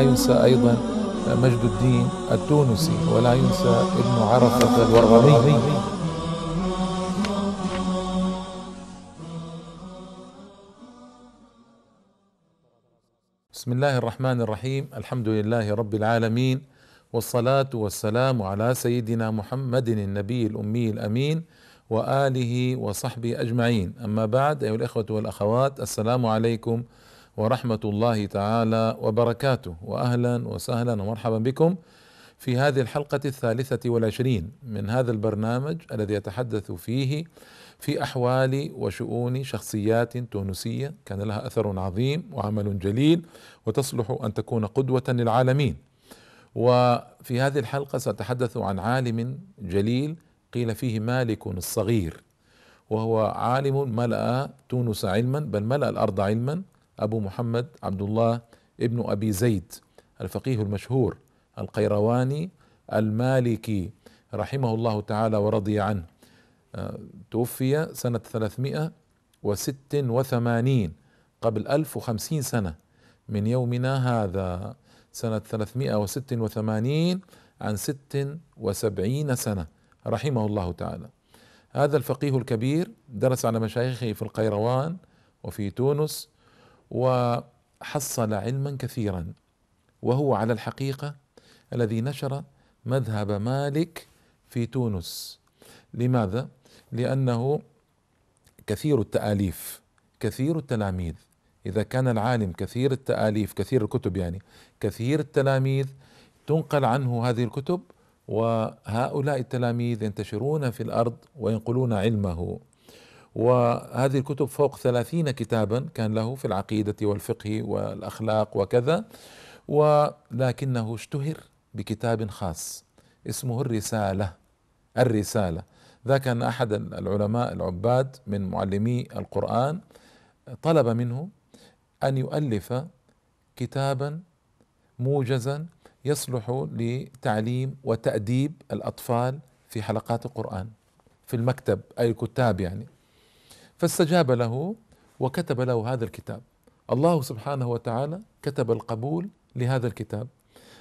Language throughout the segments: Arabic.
ينسى أيضا مجد الدين التونسي ولا ينسى ابن عرفة الورغمي بسم الله الرحمن الرحيم. الحمد لله رب العالمين والصلاة والسلام على سيدنا محمد النبي الأمي الأمين وآله وصحبه أجمعين. أما بعد أيها الإخوة والأخوات السلام عليكم ورحمة الله تعالى وبركاته. وأهلا وسهلا ومرحبا بكم في هذه الحلقة الثالثة والعشرين من هذا البرنامج الذي يتحدث فيه في أحوال وشؤون شخصيات تونسية. كان لها أثر عظيم وعمل جليل وتصلح أن تكون قدوة للعالمين. وفي هذه الحلقة سأتحدث عن عالم جليل قيل فيه مالك الصغير وهو عالم ملأ تونس علما بل ملأ الأرض علما. أبو محمد عبد الله ابن أبي زيد الفقيه المشهور القيرواني المالكي رحمه الله تعالى ورضي عنه. توفي سنة 386 قبل 1050 سنة من يومنا هذا. سنة 386 عن 76 سنة رحمه الله تعالى. هذا الفقيه الكبير درس على مشايخه في القيروان وفي تونس وحصل علما كثيرا وهو على الحقيقة الذي نشر مذهب مالك في تونس لماذا؟ لأنه كثير التآليف كثير التلاميذ إذا كان العالم كثير التآليف كثير الكتب يعني كثير التلاميذ تنقل عنه هذه الكتب وهؤلاء التلاميذ ينتشرون في الأرض وينقلون علمه وهذه الكتب فوق ثلاثين كتابا كان له في العقيدة والفقه والأخلاق وكذا ولكنه اشتهر بكتاب خاص اسمه الرسالة الرسالة. ذا كان أحد العلماء العباد من معلمي القرآن. طلب منه أن يؤلف كتابا موجزا يصلح لتعليم وتأديب الأطفال في حلقات القرآن في المكتب أي الكتاب يعني. فاستجاب له وكتب له هذا الكتاب. الله سبحانه وتعالى كتب القبول لهذا الكتاب.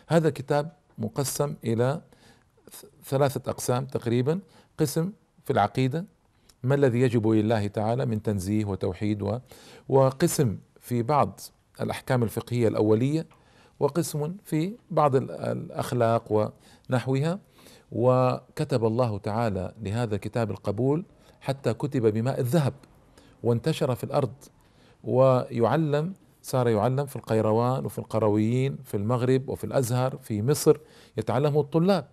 هذا الكتاب مقسم إلى ثلاثة أقسام تقريبا. قسم في العقيدة ما الذي يجب لله تعالى من تنزيه وتوحيد و وقسم في بعض الأحكام الفقهية الأولية وقسم في بعض الأخلاق ونحوها. وكتب الله تعالى لهذا الكتاب القبول حتى كتب بماء الذهب وانتشر في الأرض. ويعلم صار يعلم في القيروان وفي القرويين في المغرب وفي الأزهر في مصر يتعلمه الطلاب.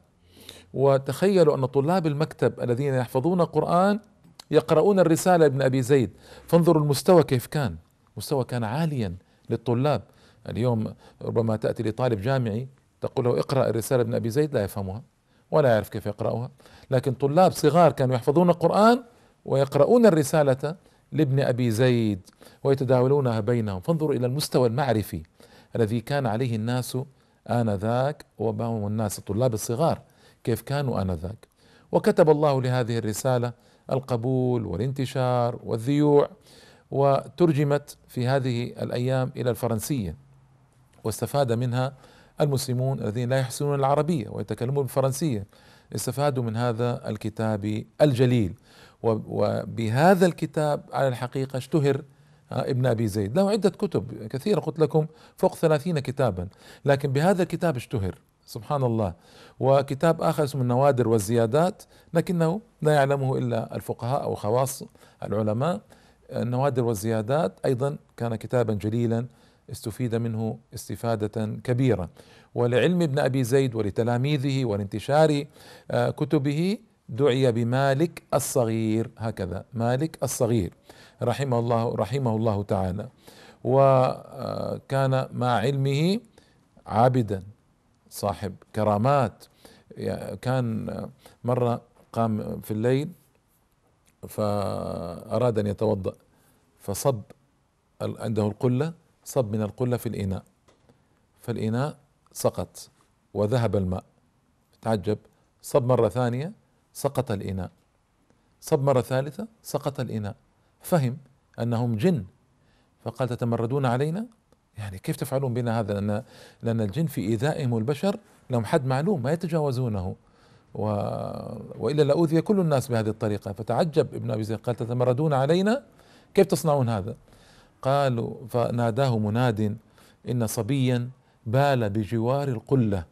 وتخيلوا أن طلاب المكتب الذين يحفظون قران يقرؤون الرسالة ابن أبي زيد. فانظروا المستوى كيف كان. مستوى كان عاليا للطلاب. اليوم ربما تأتي لطالب جامعي تقول له اقرأ الرسالة ابن أبي زيد لا يفهمها ولا يعرف كيف يقرأها. لكن طلاب صغار كانوا يحفظون القرآن ويقرؤون الرسالة لابن أبي زيد ويتداولونها بينهم. فانظروا إلى المستوى المعرفي الذي كان عليه الناس آنذاك وبهم الناس الطلاب الصغار. كيف كانوا آنذاك؟ وكتب الله لهذه الرسالة القبول والانتشار والذيوع وترجمت في هذه الأيام إلى الفرنسية واستفاد منها المسلمون الذين لا يحسنون العربية ويتكلمون بالفرنسية. استفادوا من هذا الكتاب الجليل. وبهذا الكتاب على الحقيقة اشتهر آه، ابن أبي زيد. له عدة كتب كثيرة قلت لكم فوق ثلاثين كتابا. لكن بهذا الكتاب اشتهر سبحان الله. وكتاب آخر اسمه النوادر والزيادات لكنه لا يعلمه إلا الفقهاء أو خواص العلماء. النوادر والزيادات أيضا كان كتابا جليلا استفيد منه استفادة كبيرة. ولعلم ابن أبي زيد ولتلاميذه ولانتشار آه، كتبه دعي بمالك الصغير هكذا مالك الصغير رحمه الله رحمه الله تعالى. وكان مع علمه عابدا صاحب كرامات. كان مرة قام في الليل فأراد أن يتوضأ فصب عنده القلة صب من القلة في الإناء. فالإناء سقط وذهب الماء تعجب صب مرة ثانية سقط الإناء. صب مرة ثالثة سقط الإناء. فهم أنهم جن. فقال تتمردون علينا؟ يعني كيف تفعلون بنا هذا؟ لأن لأن الجن في إيذائهم البشر لهم حد معلوم ما يتجاوزونه. و... وإلا لأوذي كل الناس بهذه الطريقة. فتعجب ابن أبي زيد قال تتمردون علينا؟ كيف تصنعون هذا؟ قالوا فناداه مناد إن صبيا بال بجوار القلة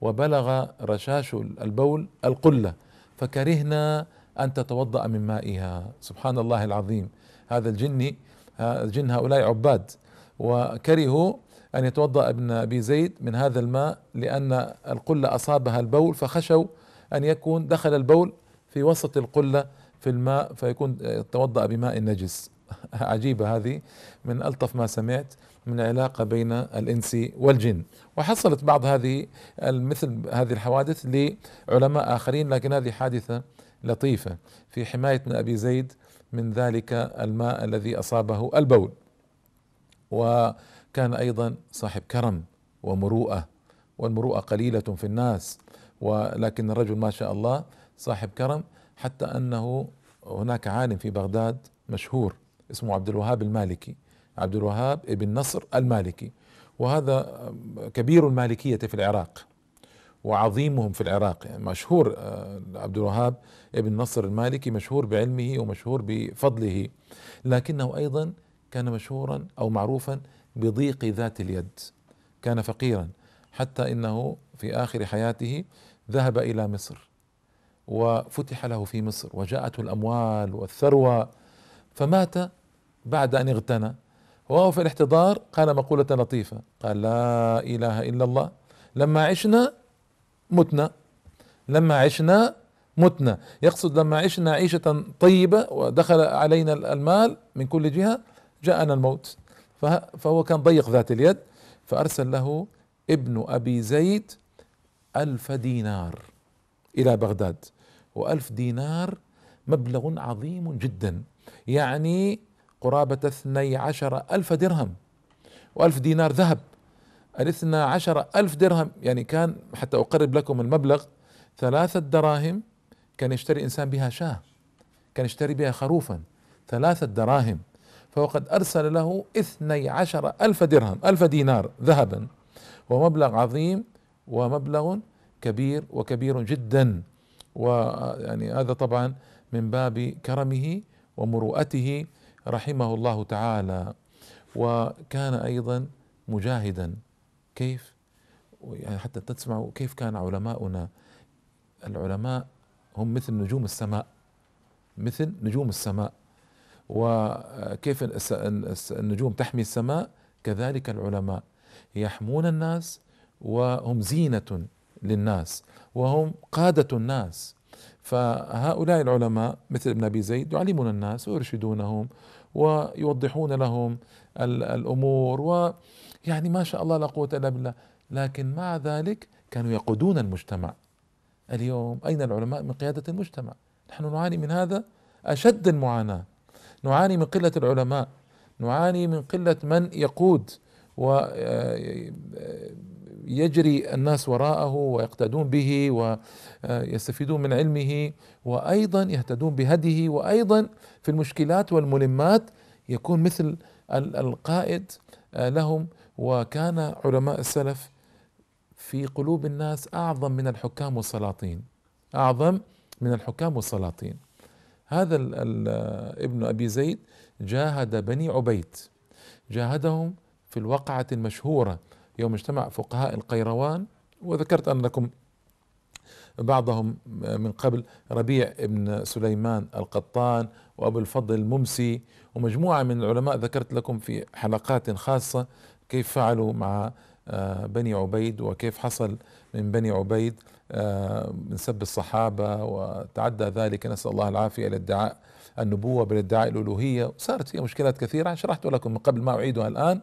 وبلغ رشاش البول القلة. فكرهنا أن تتوضأ من مائها. سبحان الله العظيم. هذا الجني الجن هؤلاء عباد وكرهوا أن يتوضأ ابن أبي زيد من هذا الماء لأن القلة أصابها البول فخشوا أن يكون دخل البول في وسط القلة في الماء فيكون توضأ بماء نجس. عجيبة هذه من ألطف ما سمعت من العلاقة بين الإنس والجن. وحصلت بعض هذه مثل هذه الحوادث لعلماء آخرين لكن هذه حادثة لطيفة في حماية من أبي زيد من ذلك الماء الذي أصابه البول. وكان أيضا صاحب كرم ومروءة والمروءة قليلة في الناس ولكن الرجل ما شاء الله صاحب كرم حتى أنه هناك عالم في بغداد مشهور. اسمه عبد الوهاب المالكي عبد الوهاب ابن نصر المالكي. وهذا كبير المالكية في العراق وعظيمهم في العراق. يعني مشهور آه، عبد الوهاب ابن نصر المالكي مشهور بعلمه ومشهور بفضله لكنه أيضا كان مشهورا أو معروفا بضيق ذات اليد. كان فقيرا حتى إنه في آخر حياته ذهب إلى مصر وفتح له في مصر وجاءته الأموال والثروة فمات بعد أن اغتنى. وهو في الاحتضار قال مقولة لطيفة. قال لا إله إلا الله. لما عشنا متنا. لما عشنا متنا. يقصد لما عشنا عيشة طيبة ودخل علينا المال من كل جهة جاءنا الموت. فهو كان ضيق ذات اليد فأرسل له ابن أبي زيد ألف دينار إلى بغداد. وألف دينار مبلغ عظيم جدا. يعني قرابة اثني عشر ألف درهم. وألف دينار ذهب. الاثنى عشر ألف درهم يعني كان حتى أقرب لكم المبلغ ثلاثة دراهم كان يشتري إنسان بها شاة كان يشتري بها خروفا. ثلاثة دراهم. فهو قد أرسل له اثني عشر ألف درهم ألف دينار ذهبا. ومبلغ عظيم ومبلغ كبير وكبير جدا. ويعني هذا طبعا من باب كرمه ومروءته رحمه الله تعالى وكان أيضا مجاهدا. كيف؟ يعني حتى تسمعوا كيف كان علماؤنا. العلماء هم مثل نجوم السماء مثل نجوم السماء. وكيف النجوم تحمي السماء؟ كذلك العلماء. يحمون الناس وهم زينة للناس وهم قادة الناس. فهؤلاء العلماء مثل ابن أبي زيد يعلمون الناس ويرشدونهم ويوضحون لهم الأمور ويعني ما شاء الله لا قوة إلا بالله. لكن مع ذلك كانوا يقودون المجتمع. اليوم أين العلماء من قيادة المجتمع؟ نحن نعاني من هذا أشد المعاناة. نعاني من قلة العلماء. نعاني من قلة من يقود و يجري الناس وراءه ويقتدون به ويستفيدون من علمه وأيضا يهتدون بهديه وأيضا في المشكلات والملمات يكون مثل القائد لهم وكان علماء السلف في قلوب الناس أعظم من الحكام والسلاطين. أعظم من الحكام والسلاطين. هذا ابن أبي زيد جاهد بني عبيد. جاهدهم في الوقعة المشهورة يوم اجتمع فقهاء القيروان وذكرت أن لكم بعضهم من قبل ربيع بن سليمان القطان وأبو الفضل الممسي ومجموعة من العلماء ذكرت لكم في حلقات خاصة كيف فعلوا مع بني عبيد وكيف حصل من بني عبيد آه، من سب الصحابة وتعدى ذلك. نسأل الله العافية إلى ادعاء النبوة بالادعاء الألوهية. وصارت فيها مشكلات كثيرة شرحت لكم من قبل ما أعيدها الآن.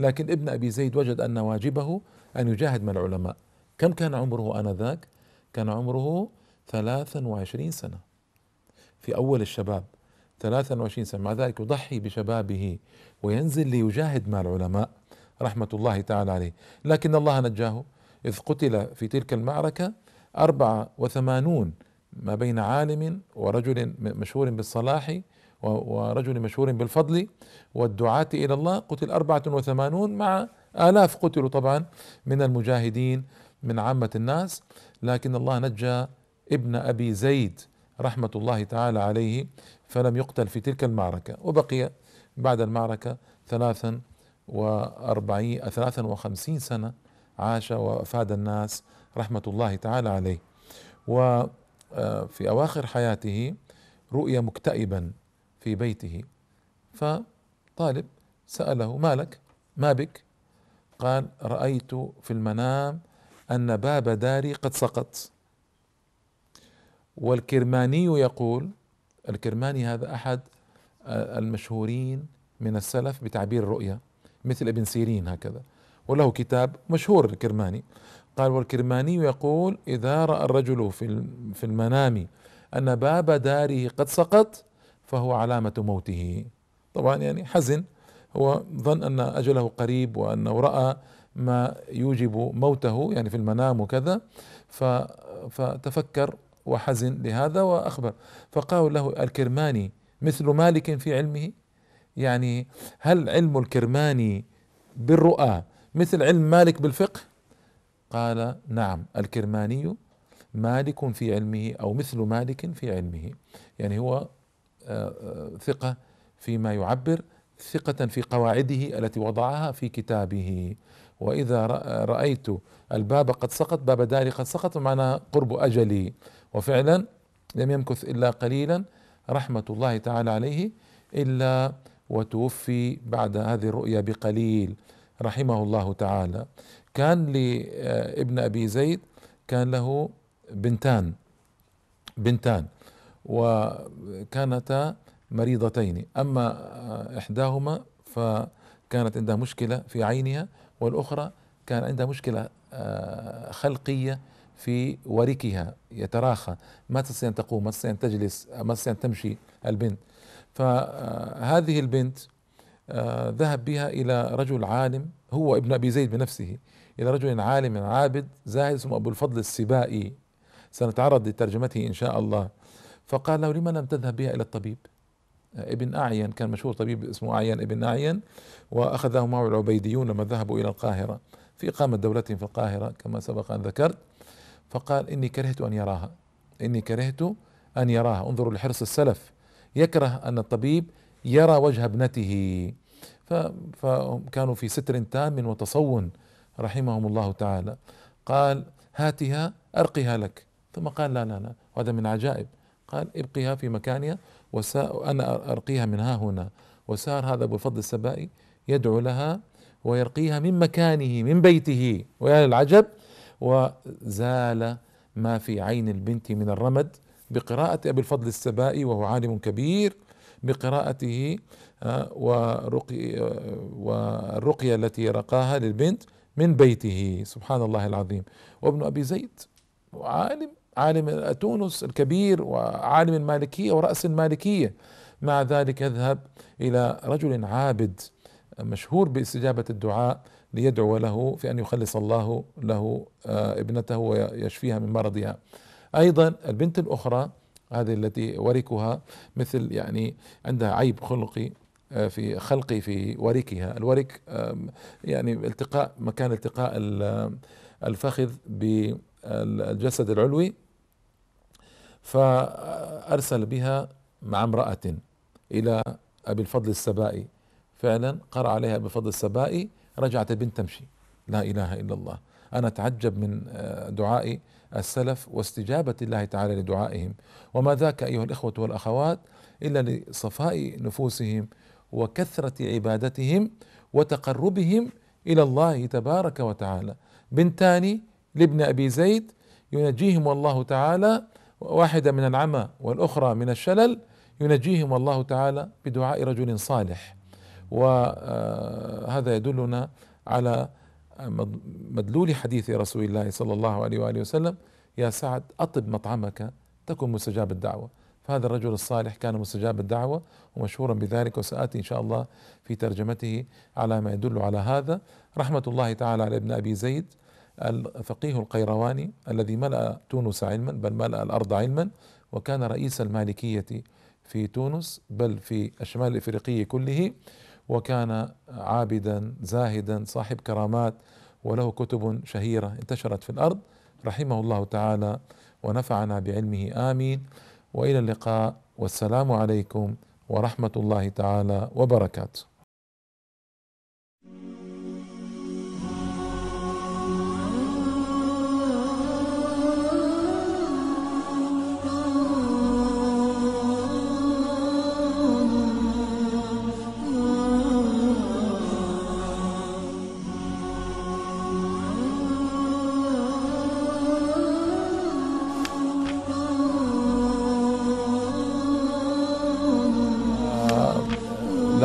لكن ابن أبي زيد وجد أن واجبه أن يجاهد من العلماء. كم كان عمره آنذاك؟ كان عمره ثلاثا وعشرين سنة في أول الشباب. ثلاثا وعشرين سنة. مع ذلك يضحي بشبابه وينزل ليجاهد مع العلماء. رحمة الله تعالى عليه. لكن الله نجاه إذ قتل في تلك المعركة أربعة وثمانون ما بين عالم ورجل مشهور بالصلاح ورجل مشهور بالفضل والدعاة إلى الله. قتل أربعة وثمانون مع آلاف قتلوا طبعا من المجاهدين من عامة الناس. لكن الله نجى ابن أبي زيد رحمة الله تعالى عليه فلم يقتل في تلك المعركة. وبقي بعد المعركة ثلاثا وأربعين ثلاثا وخمسين سنة عاش وأفاد الناس رحمة الله تعالى عليه. وفي أواخر حياته رؤي مكتئبا في بيته. فطالب سأله ما لك؟ ما بك؟ قال رأيت في المنام أن باب داري قد سقط. والكرماني يقول الكرماني هذا أحد المشهورين من السلف بتعبير الرؤيا. مثل ابن سيرين هكذا. وله كتاب مشهور الكرماني. قال والكرماني يقول إذا رأى الرجل في في المنام أن باب داره قد سقط فهو علامة موته. طبعا يعني حزن. هو ظن أن أجله قريب وأنه رأى ما يوجب موته يعني في المنام وكذا. فتفكر وحزن لهذا وأخبر. فقال له الكرماني مثل مالك في علمه؟ يعني هل علم الكرماني بالرؤى مثل علم مالك بالفقه؟ قال نعم الكرماني مالك في علمه أو مثل مالك في علمه. يعني هو آه، آه، ثقة فيما يعبر ثقة في قواعده التي وضعها في كتابه. وإذا رأيت الباب قد سقط باب داري قد سقط معنى قرب أجلي. وفعلا لم يمكث إلا قليلا رحمة الله تعالى عليه إلا وتوفي بعد هذه الرؤيا بقليل. رحمه الله تعالى. كان لابن أبي زيد كان له بنتان بنتان وكانتا مريضتين. أما إحداهما فكانت عندها مشكلة في عينها والأخرى كان عندها مشكلة آه، خلقية في وركها يتراخى. ما تستطيع أن تقوم ما تستطيع أن تجلس ما تستطيع أن تمشي البنت. فهذه البنت آه، ذهب بها إلى رجل عالم هو ابن أبي زيد بنفسه إلى رجل عالم عابد زاهد اسمه أبو الفضل السبائي. سنتعرض لترجمته إن شاء الله. فقال له لما لم تذهب بها إلى الطبيب؟ ابن أعين كان مشهور طبيب اسمه أعين ابن أعين وأخذه معه العبيديون لما ذهبوا إلى القاهرة في إقامة دولتهم في القاهرة كما سبق أن ذكرت. فقال إني كرهت أن يراها إني كرهت أن يراها انظروا لحرص السلف. يكره أن الطبيب يرى وجه ابنته. فكانوا في ستر تام وتصون رحمهم الله تعالى. قال هاتها أرقها لك. ثم قال لا لا لا وهذا من عجائب. قال ابقيها في مكانها وأنا أرقيها من ها هنا. وسار هذا أبو الفضل السبائي يدعو لها ويرقيها من مكانه من بيته. ويا العجب وزال ما في عين البنت من الرمد. بقراءة أبي الفضل السبائي وهو عالم كبير بقراءته آه، ورقي آه، والرقية التي رقاها للبنت من بيته. سبحان الله العظيم. وابن أبي زيد عالم عالم تونس الكبير وعالم المالكية ورأس المالكية. مع ذلك يذهب إلى رجل عابد مشهور باستجابة الدعاء ليدعو له في أن يخلص الله له آه، ابنته ويشفيها من مرضها. أيضا البنت الأخرى هذه التي وركها مثل يعني عندها عيب خلقي آه، في خلقي في وركها. الورك يعني التقاء مكان التقاء الفخذ بالجسد العلوي. فأرسل بها مع امرأة إلى أبي الفضل السبائي. فعلا قرأ عليها أبي الفضل السبائي رجعت البنت تمشي. لا إله إلا الله. أنا أتعجب من آه، دعاء السلف واستجابة الله تعالى لدعائهم. وما ذاك أيها الإخوة والأخوات إلا لصفاء نفوسهم وكثرة عبادتهم وتقربهم إلى الله تبارك وتعالى. بنتان لابن أبي زيد ينجيهم الله تعالى واحدة من العمى والأخرى من الشلل ينجيهم الله تعالى بدعاء رجل صالح. وهذا يدلنا على مدلول حديث رسول الله صلى الله عليه وآله وسلم يا سعد أطب مطعمك تكن مستجاب الدعوة. فهذا الرجل الصالح كان مستجاب الدعوة ومشهورا بذلك وسآتي إن شاء الله في ترجمته على ما يدل على هذا. رحمة الله تعالى على ابن أبي زيد الفقيه القيرواني الذي ملأ تونس علما بل ملأ الأرض علما وكان رئيس المالكية في تونس بل في الشمال الإفريقي كله. وكان عابدا زاهدا صاحب كرامات وله كتب شهيرة انتشرت في الأرض رحمه الله تعالى ونفعنا بعلمه. آمين. وإلى اللقاء والسلام عليكم ورحمة الله تعالى وبركاته.